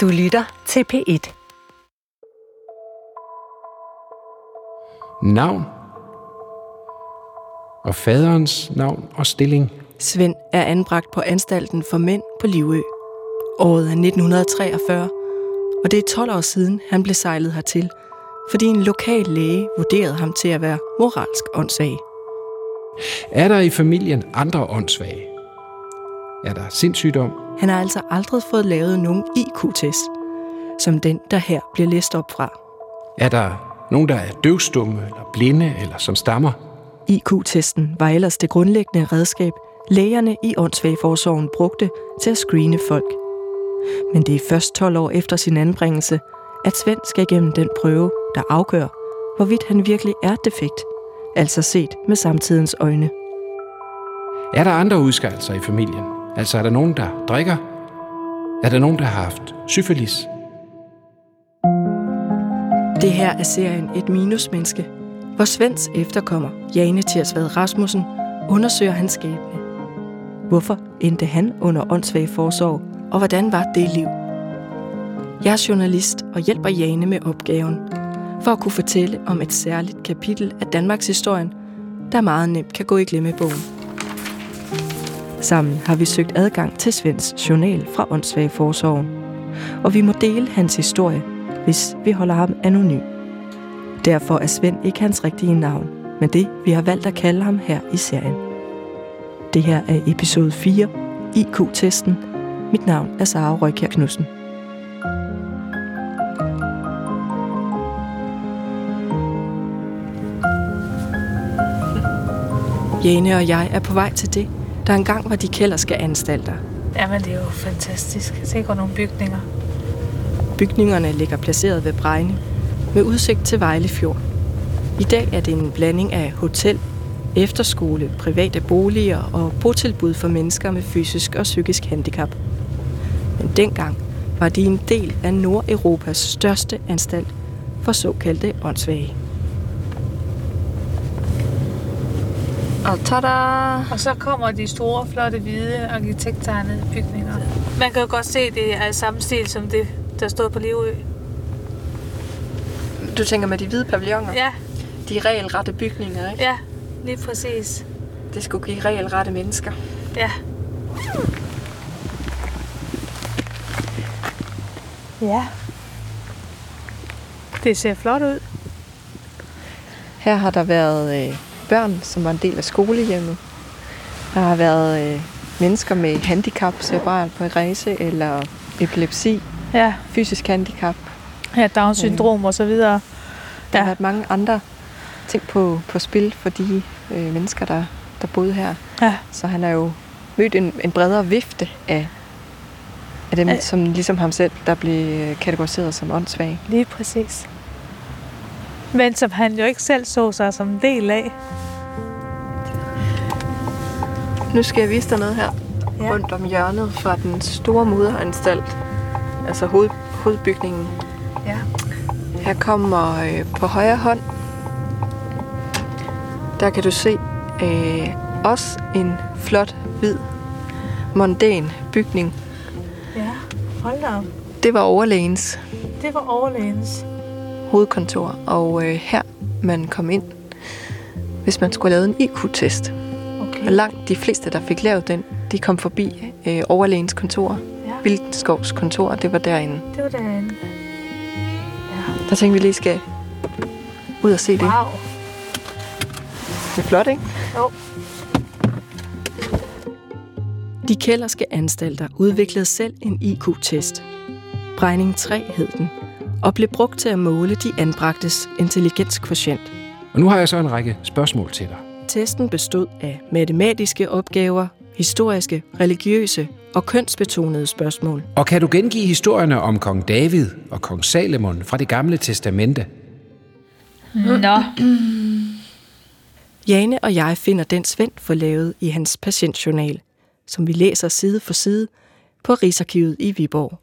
Du lytter til P1. Navn og faderens navn og stilling. Svend er anbragt på anstalten for mænd på Livø. Året er 1943, og det er 12 år siden, han blev sejlet hertil, fordi en lokal læge vurderede ham til at være moralsk åndssvag. Er der i familien andre åndssvage? Er der sindssygdom? Han har altså aldrig fået lavet nogen IQ-test, som den, der her bliver læst op fra. Er der nogen, der er døvstumme eller blinde eller som stammer? IQ-testen var ellers det grundlæggende redskab, lægerne i åndssvageforsorgen brugte til at screene folk. Men det er først 12 år efter sin anbringelse, at Svend skal igennem den prøve, der afgør, hvorvidt han virkelig er defekt, altså set med samtidens øjne. Er der andre udskejelser i familien? Altså er der nogen, der drikker? Er der nogen, der har haft syfilis? Det her er serien Et Minusmenneske, hvor Svends efterkommer, Jane Tirsvad Rasmussen, undersøger hans skæbne. Hvorfor endte han under åndssvag forsorg, og hvordan var det liv? Jeg er journalist og hjælper Jane med opgaven, for at kunne fortælle om et særligt kapitel af Danmarks historien, der meget nemt kan gå i glemmebogen. Sammen har vi søgt adgang til Svends journal fra åndssvage forsorgen, og vi må dele hans historie, hvis vi holder ham anonym. Derfor er Svend ikke hans rigtige navn, men det, vi har valgt at kalde ham her i serien. Det her er episode 4, IQ-testen. Mit navn er Sara Røykjær Knudsen. Jane og jeg er på vej til det, der engang var de kælderske anstalter. Jamen, det er jo fantastisk. Se godt nogle bygninger. Bygningerne ligger placeret ved Brejne, med udsigt til Vejle Fjord. I dag er det en blanding af hotel, efterskole, private boliger og botilbud for mennesker med fysisk og psykisk handicap. Men dengang var de en del af Nordeuropas største anstalt for såkaldte åndssvage. Og tada! Og så kommer de store, flotte, hvide, arkitekttegnede bygninger. Man kan jo godt se, at det er i samme stil som det, der stod på Livø. Du tænker med de hvide pavilloner? Ja, De regelrette bygninger, ikke? ja, lige præcis. Det skulle give regelrette mennesker. Ja. Ja. Det ser flot ud. Her har der været øh, børn, som var en del af skolehjemmet. Der har været øh, mennesker med handicap, cerebral parese eller epilepsi, Ja, fysisk handicap. ja Down syndrom og så videre. Der Ja. har været mange andre ting på, på spil for de øh, mennesker, der, der boede her. Ja, Så han har jo mødt en, en bredere vifte af, af dem, Ja. som ligesom ham selv, der blev øh, kategoriseret som åndssvag. lige præcis. Men som han jo ikke selv så sig som en del af. Nu skal jeg vise dig noget her Ja. rundt om hjørnet fra den store moderanstalt, altså hoved, hovedbygningen. Ja. Her kommer øh, på højre hånd, der kan du se øh, også en flot, hvid, mondæn bygning. Ja, hold da op. Det var overlægens Det var overlægens. Hovedkontor, og øh, her man kom ind, hvis man skulle have lavet en IQ-test. Okay. Og langt de fleste, der fik lavet den, de kom forbi øh, overlægens kontor. Ja, Vildskovs kontor, det var derinde. det var derinde. Der tænkte vi lige skal ud og se det. Wow. Det er flot, ikke? Jo. De kælderske anstalter udviklede selv en IQ-test. Brejning 3 hed den, og blev brugt til at måle de anbragtes intelligenskvotient. Og nu har jeg så en række spørgsmål til dig. Testen bestod af matematiske opgaver, historiske, religiøse og kønsbetonede spørgsmål. Og kan du gengive historierne om kong David og kong Salomon fra det gamle testamente? Nå. Jane og jeg finder den Svend får lavet i hans patientjournal, som vi læser side for side på Rigsarkivet i Viborg.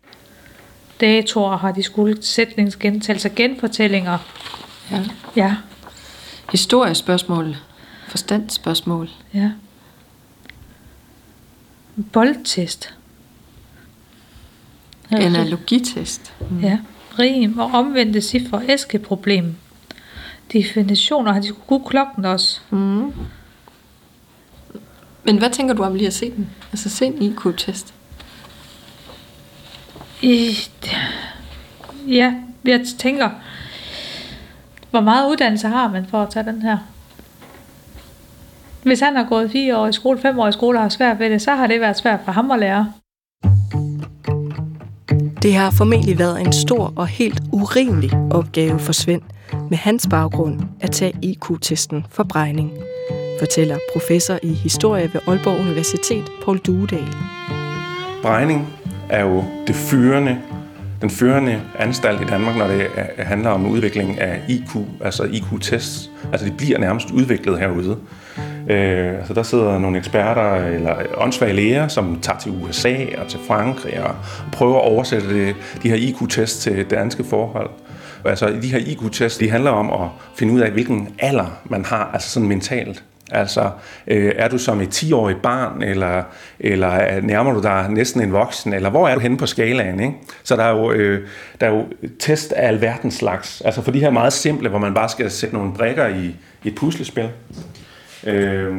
Datoer har de skulle sætningsgentagelser, genfortællinger. Ja. Ja, Historiespørgsmål, forstandsspørgsmål. ja. Boldtest. Analogitest. Mm. Ja. Rim og omvendte cifre æskeproblem. Definitioner har de kunne klokken også. Mm. Men hvad tænker du om lige at se den? Altså se en IQ-test. I, ja, jeg tænker, hvor meget uddannelse har man for at tage den her? Hvis han har gået fire år i skole, fem år i skole og har svært ved det, så har det været svært for ham at lære. Det har formentlig været en stor og helt urimelig opgave for Svend med hans baggrund at tage IQ-testen for bregning, fortæller professor i historie ved Aalborg Universitet, Paul Duedal. Bregning er jo det førende, den førende anstalt i Danmark, når det handler om udvikling af IQ, altså IQ-tests. Altså de bliver nærmest udviklet herude. Øh, altså der sidder nogle eksperter eller åndssvage læger, som tager til USA og til Frankrig og prøver at oversætte det, de her IQ-tests til danske forhold. Altså de her IQ-tests, de handler om at finde ud af, hvilken alder man har, altså sådan mentalt. Altså, øh, er du som et 10-årigt barn, eller, eller nærmer du dig næsten en voksen, eller hvor er du henne på skalaen? Ikke? Så der er, jo, øh, der er jo test af alverdens slags. Altså for de her meget simple, hvor man bare skal sætte nogle brikker i, i et puslespil. Øh,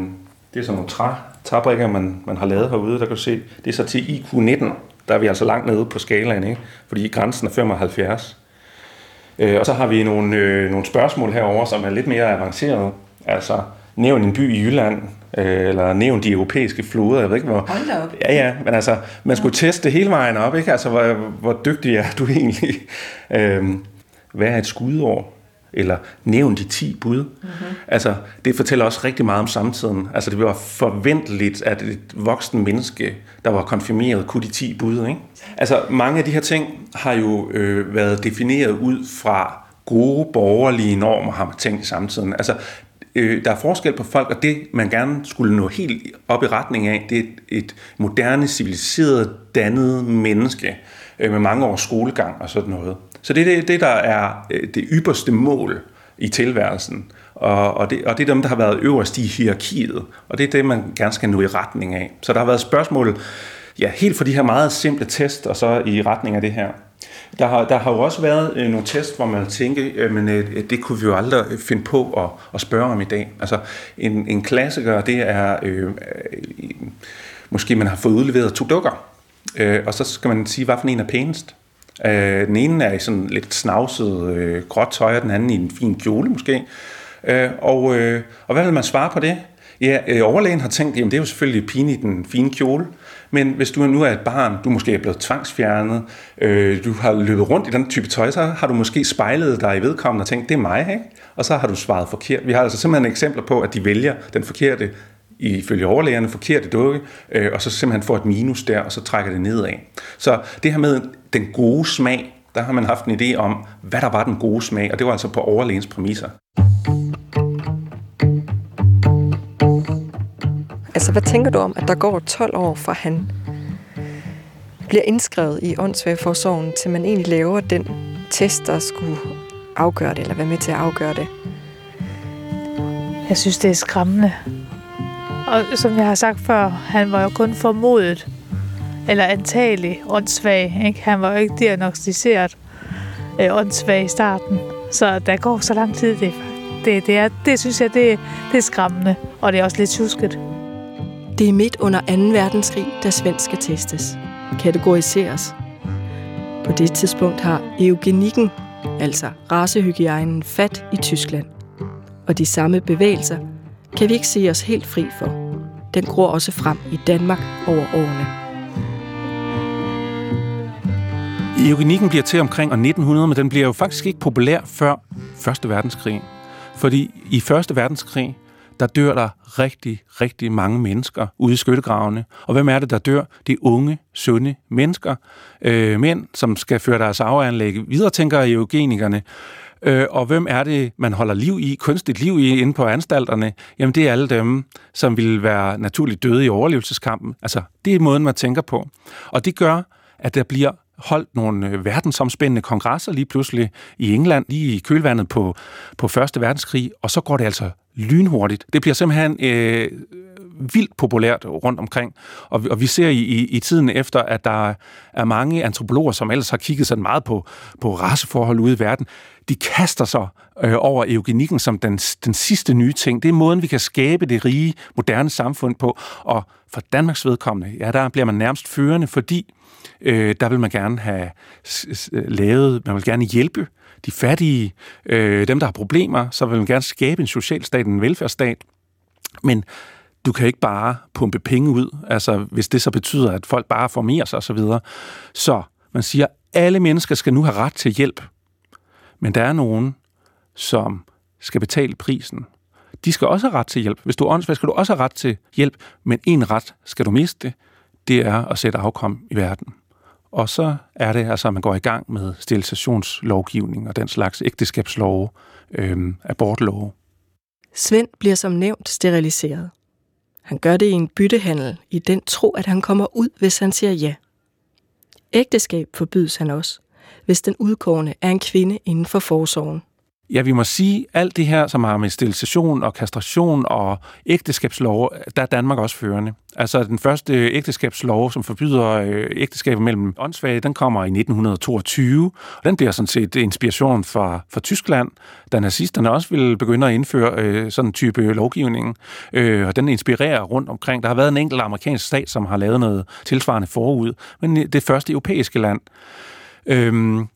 det er sådan nogle træ, træbrikker, man, man har lavet herude. Der kan du se, det er så til IQ19. Der er vi altså langt nede på skalaen, ikke? fordi grænsen er 75. Øh, og så har vi nogle, øh, nogle spørgsmål herover, som er lidt mere avancerede. Altså, nævn en by i Jylland, øh, eller nævn de europæiske floder. Jeg ved ikke, hvor... Hold op. Ja, ja, men altså, man skulle ja. teste hele vejen op, ikke? Altså, hvor, hvor dygtig er du egentlig? Øh, hvad er et skudår? eller nævn de 10 bud. Mm-hmm. Altså, det fortæller også rigtig meget om samtiden. Altså, det var forventeligt, at et voksen menneske, der var konfirmeret, kunne de 10 bud. Ikke? Altså, mange af de her ting har jo øh, været defineret ud fra gode borgerlige normer, har man tænkt i samtiden. Altså, øh, der er forskel på folk, og det, man gerne skulle nå helt op i retning af, det er et, et moderne, civiliseret, dannet menneske øh, med mange års skolegang og sådan noget. Så det er det, det der er øh, det ypperste mål i tilværelsen. Og, og, det, og det er dem, der har været øverst i hierarkiet. Og det er det, man gerne skal nå i retning af. Så der har været spørgsmål, ja, helt for de her meget simple test, og så i retning af det her. Der har, der har jo også været øh, nogle test, hvor man tænker, øh, men øh, det kunne vi jo aldrig øh, finde på at, at spørge om i dag. Altså en, en klassiker, det er, øh, øh, måske man har fået udleveret to dukker, øh, og så skal man sige, hvad for en er pænest. Øh, den ene er i sådan lidt snavset øh, gråt tøj, og den anden i en fin kjole måske. Øh, og, øh, og hvad vil man svare på det? Ja, øh, overlægen har tænkt, jamen det er jo selvfølgelig pinligt den fine kjole, men hvis du nu er et barn, du måske er blevet tvangsfjernet, øh, du har løbet rundt i den type tøj, så har du måske spejlet dig i vedkommende og tænkt, det er mig, ikke? Og så har du svaret forkert. Vi har altså simpelthen eksempler på, at de vælger den forkerte ifølge overlægerne forkerte dukke, øh, og så simpelthen får et minus der, og så trækker det nedad. Så det her med den gode smag, der har man haft en idé om, hvad der var den gode smag, og det var altså på overlægens præmisser. Altså, hvad tænker du om, at der går 12 år fra han bliver indskrevet i åndssvageforsorgen, til man egentlig laver den test, der skulle afgøre det, eller være med til at afgøre det? Jeg synes, det er skræmmende. Og som jeg har sagt før, han var jo kun formodet, eller antagelig åndssvag. Ikke? Han var jo ikke diagnostiseret øh, åndssvag i starten. Så der går så lang tid. Det, det, det, er, det synes jeg, det, det er skræmmende, og det er også lidt tjusket. Det er midt under 2. verdenskrig, da svensk skal testes. Kategoriseres. På det tidspunkt har eugenikken, altså racehygiejnen, fat i Tyskland. Og de samme bevægelser kan vi ikke se os helt fri for. Den gror også frem i Danmark over årene. Eugenikken bliver til omkring år 1900, men den bliver jo faktisk ikke populær før 1. verdenskrig. Fordi i 1. verdenskrig, der dør der rigtig, rigtig mange mennesker ude i skyttegravene. Og hvem er det, der dør? Det er unge, sunde mennesker, øh, mænd, som skal føre deres arveanlæg videre, tænker eugenikerne. Øh, og hvem er det, man holder liv i, kunstigt liv i, inde på anstalterne? Jamen, det er alle dem, som vil være naturligt døde i overlevelseskampen. Altså, det er måden, man tænker på. Og det gør, at der bliver holdt nogle øh, verdensomspændende kongresser lige pludselig i England, lige i kølvandet på, på Første Verdenskrig, og så går det altså lynhurtigt. Det bliver simpelthen øh, vildt populært rundt omkring. Og, og vi ser i, i, i tiden efter, at der er mange antropologer, som ellers har kigget sådan meget på, på raceforhold ude i verden, de kaster sig øh, over eugenikken som den, den sidste nye ting. Det er måden, vi kan skabe det rige, moderne samfund på. Og for Danmarks vedkommende, ja, der bliver man nærmest førende, fordi øh, der vil man gerne have lavet, man vil gerne hjælpe de fattige, øh, dem, der har problemer, så vil man gerne skabe en socialstat, en velfærdsstat. Men du kan ikke bare pumpe penge ud, altså hvis det så betyder, at folk bare formerer sig osv. Så, så man siger, alle mennesker skal nu have ret til hjælp. Men der er nogen, som skal betale prisen. De skal også have ret til hjælp. Hvis du er åndssvag, skal du også have ret til hjælp, men en ret skal du miste. Det er at sætte afkom i verden. Og så er det altså, at man går i gang med sterilisationslovgivning og den slags ægteskabslove, øh, abortlove. Svend bliver som nævnt steriliseret. Han gør det i en byttehandel, i den tro, at han kommer ud, hvis han siger ja. Ægteskab forbydes han også, hvis den udkårende er en kvinde inden for forsorgen. Ja, vi må sige, alt det her, som har med sterilisation og kastration og ægteskabslov, der er Danmark også førende. Altså den første ægteskabslov, som forbyder øh, ægteskaber mellem åndssvage, den kommer i 1922. Og den bliver sådan set inspiration fra, fra Tyskland, da nazisterne også ville begynde at indføre øh, sådan en type lovgivning. Øh, og den inspirerer rundt omkring. Der har været en enkelt amerikansk stat, som har lavet noget tilsvarende forud, men det første europæiske land. Øhm,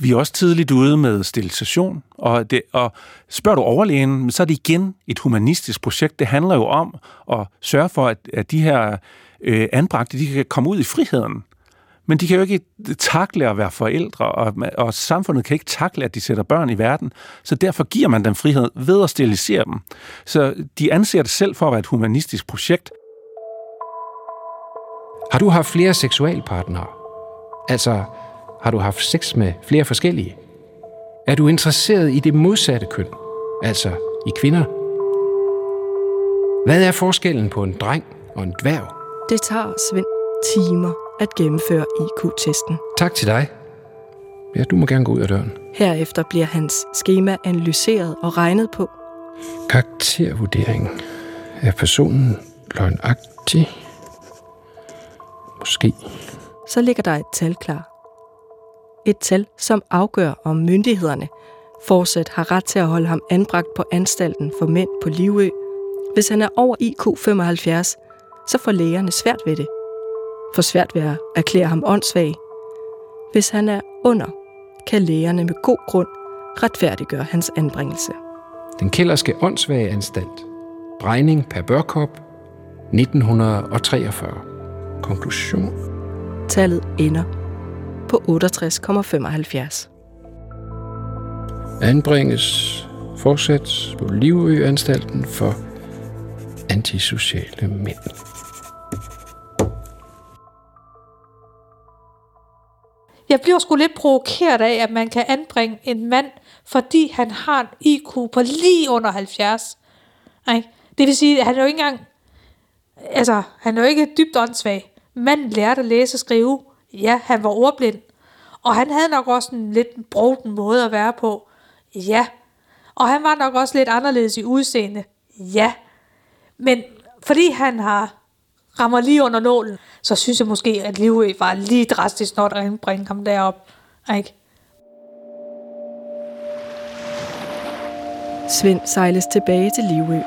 vi er også tidligt ude med sterilisation, og, det, og spørger du overlægen, så er det igen et humanistisk projekt. Det handler jo om at sørge for, at, at de her øh, anbragte, de kan komme ud i friheden. Men de kan jo ikke takle at være forældre, og, og samfundet kan ikke takle, at de sætter børn i verden. Så derfor giver man dem frihed ved at sterilisere dem. Så de anser det selv for at være et humanistisk projekt. Har du haft flere seksualpartnere? Altså, har du haft sex med flere forskellige? Er du interesseret i det modsatte køn, altså i kvinder? Hvad er forskellen på en dreng og en dværg? Det tager Svend timer at gennemføre IQ-testen. Tak til dig. Ja, du må gerne gå ud af døren. Herefter bliver hans schema analyseret og regnet på. Karaktervurdering. Er personen løgnagtig? Måske. Så ligger der et tal klar et tal, som afgør, om myndighederne fortsat har ret til at holde ham anbragt på anstalten for mænd på Livø. Hvis han er over IQ 75, så får lægerne svært ved det. For svært ved at erklære ham åndssvag. Hvis han er under, kan lægerne med god grund retfærdiggøre hans anbringelse. Den kælderske åndssvage anstalt. Brejning per Børkop 1943. Konklusion. Tallet ender på 68,75. Anbringes fortsat på Livø-anstalten for antisociale mænd. Jeg bliver sgu lidt provokeret af, at man kan anbringe en mand, fordi han har en IQ på lige under 70. Ej, det vil sige, at han er jo ikke engang... Altså, han er jo ikke dybt åndssvag. Manden lærte at læse og skrive. Ja, han var ordblind. Og han havde nok også en lidt broden måde at være på. Ja. Og han var nok også lidt anderledes i udseende. Ja. Men fordi han har rammer lige under nålen, så synes jeg måske, at Livø var lige drastisk, nok at bringe ham derop. Ikke? Svend sejles tilbage til Livø.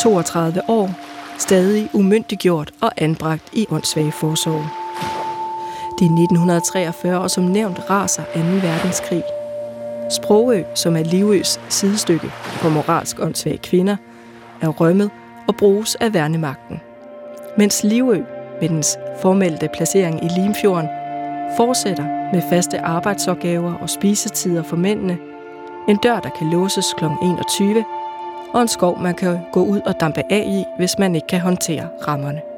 32 år, stadig umyndiggjort og anbragt i åndssvage forsorg. Det er 1943, og som nævnt raser 2. verdenskrig. Sprogø, som er Livøs sidestykke for moralsk åndssvage kvinder, er rømmet og bruges af værnemagten. Mens Livø, med dens formelle placering i Limfjorden, fortsætter med faste arbejdsopgaver og spisetider for mændene, en dør, der kan låses kl. 21, og en skov, man kan gå ud og dampe af i, hvis man ikke kan håndtere rammerne.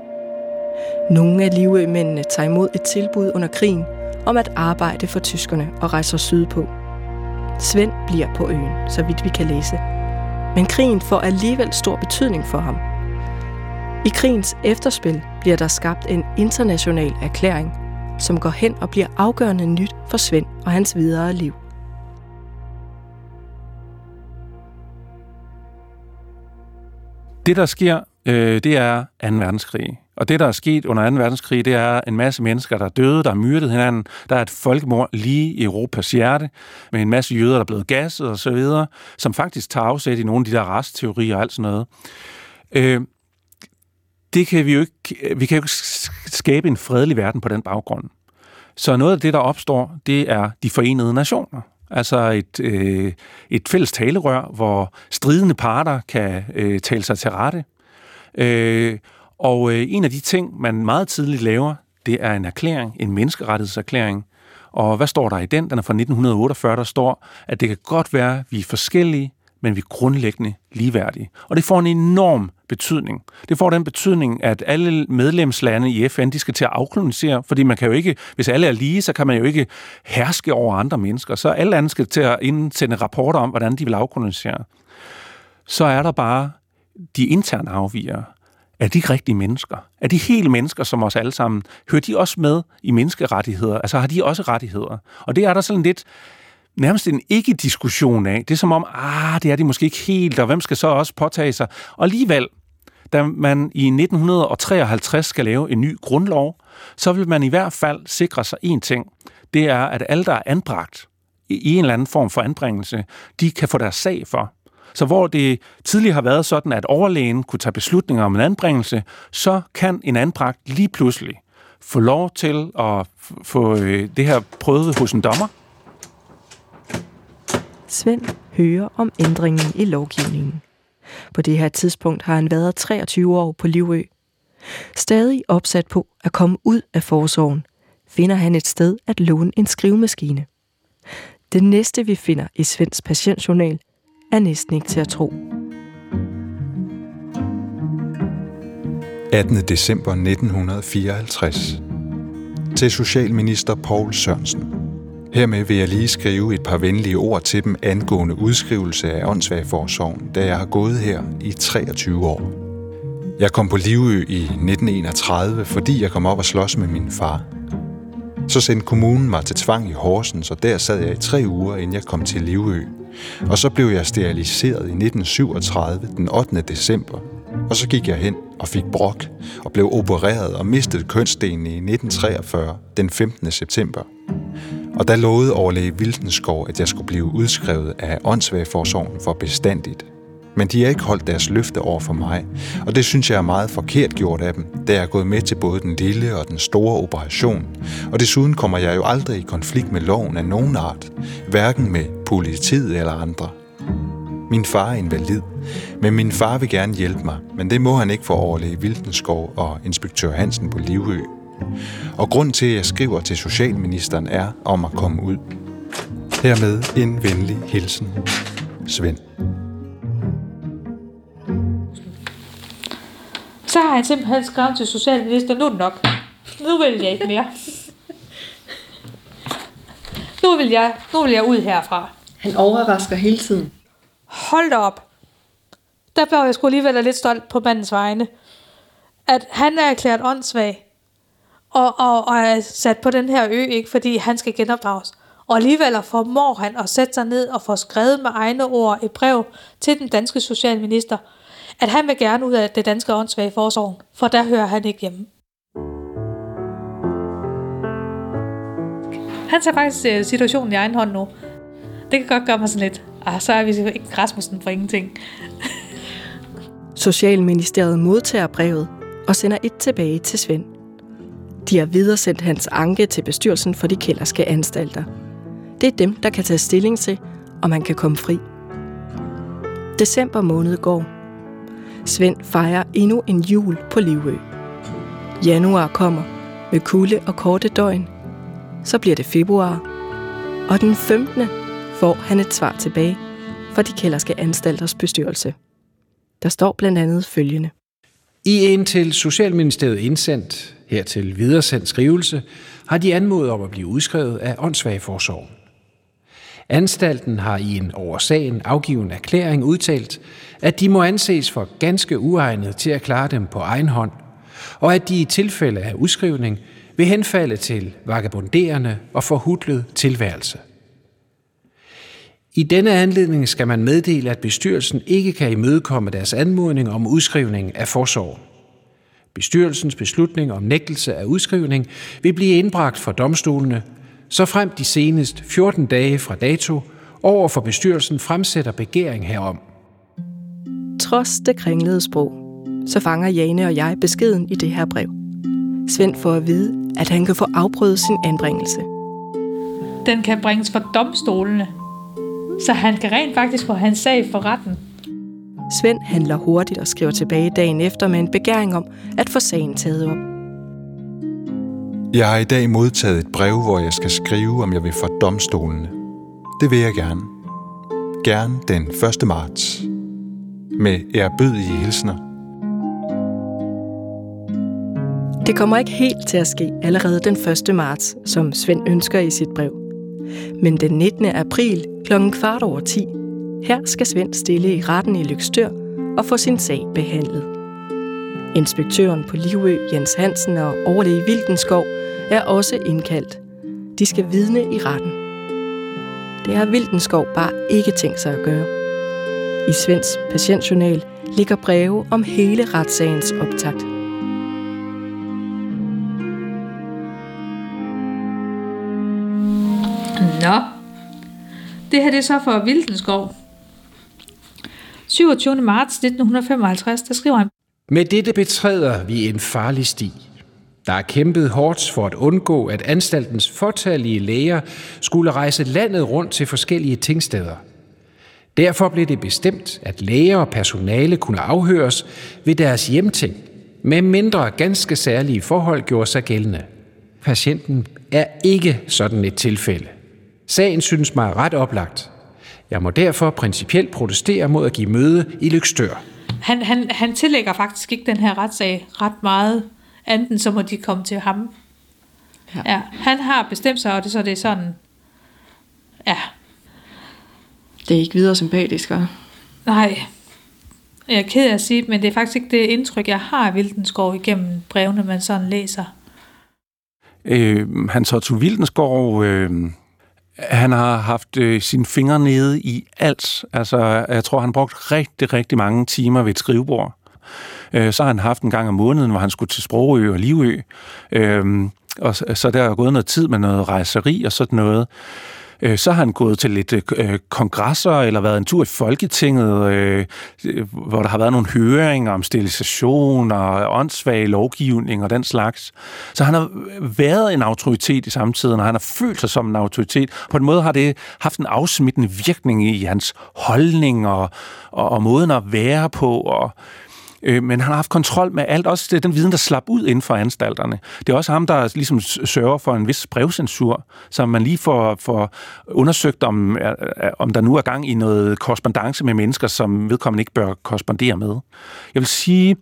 Nogle af livømændene tager imod et tilbud under krigen om at arbejde for tyskerne og rejser sydpå. Svend bliver på øen, så vidt vi kan læse. Men krigen får alligevel stor betydning for ham. I krigens efterspil bliver der skabt en international erklæring, som går hen og bliver afgørende nyt for Svend og hans videre liv. Det, der sker, øh, det er 2. verdenskrig. Og det, der er sket under 2. verdenskrig, det er en masse mennesker, der er døde, der er myrdet hinanden. Der er et folkemord lige i Europas hjerte, med en masse jøder, der er blevet gasset og så videre, som faktisk tager afsæt i nogle af de der restteorier og alt sådan noget. Øh, det kan vi jo ikke, vi kan jo ikke skabe en fredelig verden på den baggrund. Så noget af det, der opstår, det er de forenede nationer. Altså et, øh, et fælles talerør, hvor stridende parter kan øh, tale sig til rette. Øh, og øh, en af de ting, man meget tidligt laver, det er en erklæring, en menneskerettighedserklæring. Og hvad står der i den? Den er fra 1948, der står, at det kan godt være, at vi er forskellige, men vi er grundlæggende ligeværdige. Og det får en enorm betydning. Det får den betydning, at alle medlemslande i FN, de skal til at afkolonisere, fordi man kan jo ikke, hvis alle er lige, så kan man jo ikke herske over andre mennesker. Så alle lande skal til at indsende rapporter om, hvordan de vil afkolonisere. Så er der bare de interne afviger. Er de rigtige mennesker? Er de hele mennesker som os alle sammen? Hører de også med i menneskerettigheder? Altså har de også rettigheder? Og det er der sådan lidt nærmest en ikke-diskussion af. Det er som om, ah, det er de måske ikke helt, og hvem skal så også påtage sig? Og alligevel, da man i 1953 skal lave en ny grundlov, så vil man i hvert fald sikre sig en ting. Det er, at alle, der er anbragt i en eller anden form for anbringelse, de kan få deres sag for. Så hvor det tidligere har været sådan, at overlægen kunne tage beslutninger om en anbringelse, så kan en anbragt lige pludselig få lov til at få øh, det her prøvet hos en dommer. Svend hører om ændringen i lovgivningen. På det her tidspunkt har han været 23 år på Livø. Stadig opsat på at komme ud af forsorgen, finder han et sted at låne en skrivemaskine. Det næste, vi finder i Svends patientjournal, er næsten ikke til at tro. 18. december 1954. Til Socialminister Paul Sørensen. Hermed vil jeg lige skrive et par venlige ord til dem angående udskrivelse af åndssvagforsorgen, da jeg har gået her i 23 år. Jeg kom på Livø i 1931, fordi jeg kom op og slås med min far. Så sendte kommunen mig til tvang i Horsens, og der sad jeg i tre uger, inden jeg kom til Livø. Og så blev jeg steriliseret i 1937, den 8. december. Og så gik jeg hen og fik brok og blev opereret og mistede kønsdelen i 1943, den 15. september. Og der lovede overlæge Vildenskov, at jeg skulle blive udskrevet af åndssvagforsorgen for bestandigt. Men de har ikke holdt deres løfte over for mig, og det synes jeg er meget forkert gjort af dem, da jeg er gået med til både den lille og den store operation. Og desuden kommer jeg jo aldrig i konflikt med loven af nogen art, hverken med politiet eller andre. Min far er invalid, men min far vil gerne hjælpe mig, men det må han ikke for overlæge Vildenskov og inspektør Hansen på Livø. Og grund til, at jeg skriver til Socialministeren er om at komme ud. Hermed en venlig hilsen. Svend. Så har jeg simpelthen skrevet til socialministeren, nu er det nok. Nu vil jeg ikke mere. Nu vil jeg, nu vil jeg ud herfra. Han overrasker hele tiden. Hold da op. Der blev jeg sgu alligevel lidt stolt på mandens vegne. At han er erklæret åndssvag. Og, og, og er sat på den her ø, ikke fordi han skal genopdrages. Og alligevel formår han at sætte sig ned og få skrevet med egne ord et brev til den danske socialminister, at han vil gerne ud af det danske åndssvage forsorg, for der hører han ikke hjemme. Han tager faktisk øh, situationen i egen hånd nu. Det kan godt gøre mig sådan lidt, ah, så er vi ikke Rasmussen for ingenting. Socialministeriet modtager brevet og sender et tilbage til Svend. De har videresendt hans anke til bestyrelsen for de kælderske anstalter. Det er dem, der kan tage stilling til, om han kan komme fri. December måned går. Svend fejrer endnu en jul på Livø. Januar kommer med kulde og korte døgn. Så bliver det februar. Og den 15. får han et svar tilbage fra de kælderske anstalters bestyrelse. Der står blandt andet følgende. I en til Socialministeriet indsendt, hertil videresendt skrivelse, har de anmodet om at blive udskrevet af åndssvageforsorgen. Anstalten har i en over sagen afgiven erklæring udtalt, at de må anses for ganske uegnet til at klare dem på egen hånd, og at de i tilfælde af udskrivning vil henfalde til vagabonderende og forhudlet tilværelse. I denne anledning skal man meddele, at bestyrelsen ikke kan imødekomme deres anmodning om udskrivning af forsorg. Bestyrelsens beslutning om nægtelse af udskrivning vil blive indbragt for domstolene, så frem de senest 14 dage fra dato over for bestyrelsen fremsætter begæring herom. Trods det kringlede sprog, så fanger Jane og jeg beskeden i det her brev. Svend får at vide, at han kan få afprøvet sin anbringelse. Den kan bringes for domstolene, så han kan rent faktisk få hans sag for retten. Svend handler hurtigt og skriver tilbage dagen efter med en begæring om at få sagen taget op. Jeg har i dag modtaget et brev, hvor jeg skal skrive, om jeg vil for domstolene. Det vil jeg gerne. Gerne den 1. marts. Med ærbødige hilsner. Det kommer ikke helt til at ske allerede den 1. marts, som Svend ønsker i sit brev. Men den 19. april kl. kvart over 10, her skal Svend stille i retten i Lykstør og få sin sag behandlet. Inspektøren på Livø, Jens Hansen og overlæge Vildenskov er også indkaldt. De skal vidne i retten. Det har Vildenskov bare ikke tænkt sig at gøre. I Svends patientjournal ligger breve om hele retssagens optakt. Nå, det her det er så for Vildenskov. 27. marts 1955, der skriver han, Med dette betræder vi en farlig sti. Der er kæmpet hårdt for at undgå, at anstaltens fortalige læger skulle rejse landet rundt til forskellige tingsteder. Derfor blev det bestemt, at læger og personale kunne afhøres ved deres hjemting, med mindre ganske særlige forhold gjorde sig gældende. Patienten er ikke sådan et tilfælde. Sagen synes mig ret oplagt. Jeg må derfor principielt protestere mod at give møde i Lykstør. han, han, han tillægger faktisk ikke den her retssag ret meget, enten så må de komme til ham. Ja. Ja, han har bestemt sig, og det, så det er sådan, ja, Det er ikke videre sympatisk, hva'? nej, jeg er ked af at sige, det, men det er faktisk ikke det indtryk, jeg har af Vildenskov igennem brevene, man sådan læser. Øh, Hans Otto Wildenskov, øh, han har haft øh, sine fingre nede i alt. Altså, jeg tror, han brugt rigtig, rigtig mange timer ved et skrivebord. Øh, så har han haft en gang om måneden, hvor han skulle til Sprogø og Livø. Øh, og så, så der er gået noget tid med noget rejseri og sådan noget. Øh, så har han gået til lidt øh, øh, kongresser, eller været en tur i Folketinget, øh, hvor der har været nogle høringer om sterilisation og åndssvage lovgivning og den slags. Så han har været en autoritet i samtiden, og han har følt sig som en autoritet. På en måde har det haft en afsmittende virkning i hans holdning og, og, og måden at være på, og Øh, men han har haft kontrol med alt, også det, den viden, der slap ud inden for anstalterne. Det er også ham, der ligesom sørger for en vis brevcensur, så man lige får, får undersøgt, om, om der nu er gang i noget korrespondence med mennesker, som vedkommende ikke bør korrespondere med. Jeg vil sige,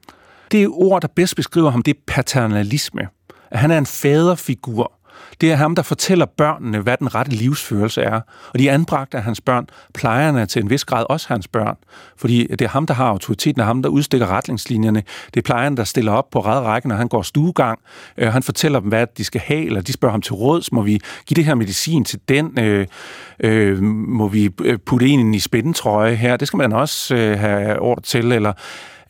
det ord, der bedst beskriver ham, det er paternalisme. At han er en faderfigur, det er ham, der fortæller børnene, hvad den rette livsførelse er. Og de anbragte af hans børn, plejerne til en vis grad også hans børn. Fordi det er ham, der har autoriteten, og ham, der udstikker retningslinjerne. Det er plejerne, der stiller op på rækken, når han går stuegang. Øh, han fortæller dem, hvad de skal have, eller de spørger ham til råds. Må vi give det her medicin til den? Øh, øh, må vi øh, putte en i spændetrøje her? Det skal man også øh, have ord til. Eller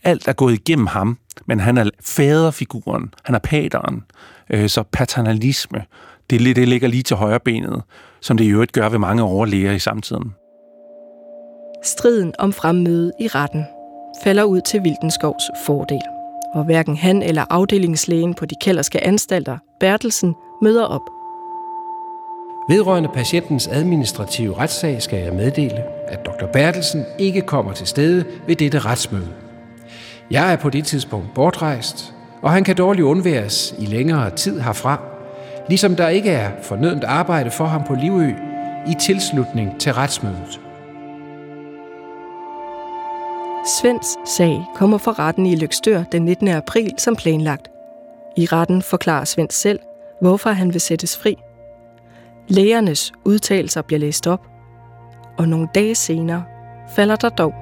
alt er gået igennem ham, men han er faderfiguren, han er pateren. Øh, så paternalisme, det, det ligger lige til højre benet, som det i øvrigt gør ved mange overlæger i samtiden. Striden om fremmøde i retten falder ud til Vildenskovs fordel, og hverken han eller afdelingslægen på de kælderske anstalter, Bertelsen, møder op. Vedrørende patientens administrative retssag skal jeg meddele, at Dr. Bertelsen ikke kommer til stede ved dette retsmøde. Jeg er på det tidspunkt bortrejst, og han kan dårligt undværes i længere tid herfra, ligesom der ikke er fornødent arbejde for ham på Livø i tilslutning til retsmødet. Svends sag kommer for retten i Lykstør den 19. april som planlagt. I retten forklarer Svend selv, hvorfor han vil sættes fri. Lægernes udtalelser bliver læst op, og nogle dage senere falder der dom.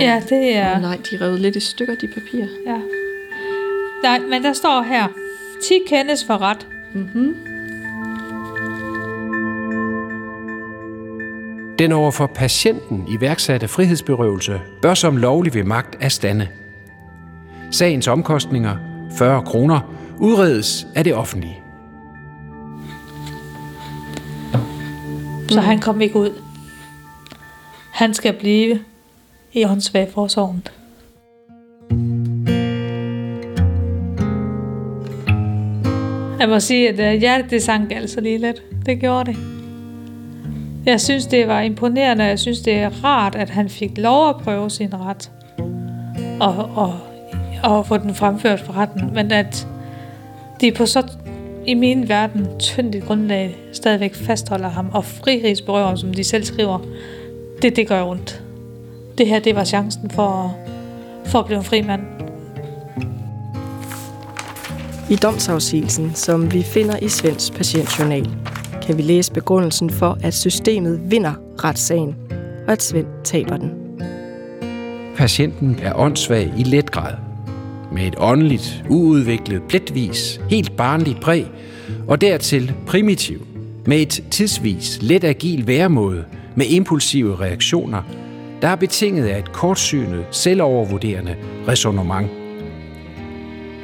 Ja, det er... Nej, de revet lidt i stykker, de papirer. Ja. Nej, men der står her, 10 kendes for ret. Mm-hmm. Den overfor patienten iværksatte frihedsberøvelse bør som lovlig ved magt afstande. Sagens omkostninger, 40 kroner, udredes af det offentlige. Så han kom ikke ud. Han skal blive i åndssvagforsorgen. Jeg må sige, at øh, hjertet det sank altså lige lidt. Det gjorde det. Jeg synes, det var imponerende, og jeg synes, det er rart, at han fik lov at prøve sin ret. Og, og, og få den fremført for retten. Men at de på så, i min verden, tyndt grundlag stadigvæk fastholder ham og frihedsberøver ham, som de selv skriver, det, det gør ondt. Det her, det var chancen for, for at blive en fri mand. I domsafsigelsen, som vi finder i Svends patientjournal, kan vi læse begrundelsen for, at systemet vinder retssagen, og at Svend taber den. Patienten er åndssvag i let grad. Med et åndeligt, uudviklet, pletvis, helt barnligt præg, og dertil primitiv. Med et tidsvis, let agil væremåde, med impulsive reaktioner, der er betinget af et kortsynet, selvovervurderende resonemang.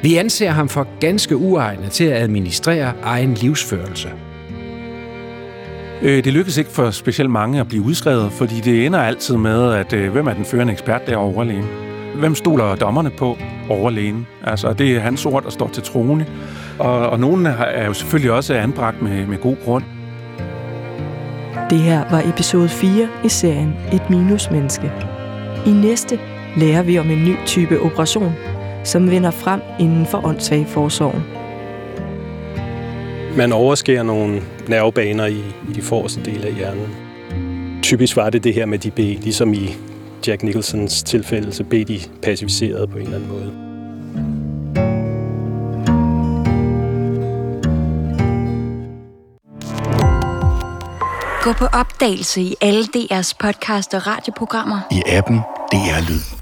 Vi anser ham for ganske uegnet til at administrere egen livsførelse. Øh, det lykkes ikke for specielt mange at blive udskrevet, fordi det ender altid med, at øh, hvem er den førende ekspert der overlægen? Hvem stoler dommerne på overlægen? Altså, det er hans ord, der står til trone. Og, og nogen er jo selvfølgelig også anbragt med, med god grund. Det her var episode 4 i serien Et minusmenneske. I næste lærer vi om en ny type operation, som vinder frem inden for åndssvag forsorgen. Man overskærer nogle nervebaner i, i de forreste dele af hjernen. Typisk var det det her med, de blev, ligesom i Jack Nicholsons tilfælde, så blev de pacificeret på en eller anden måde. Gå på opdagelse i alle DR's podcast og radioprogrammer. I appen DR Lyd.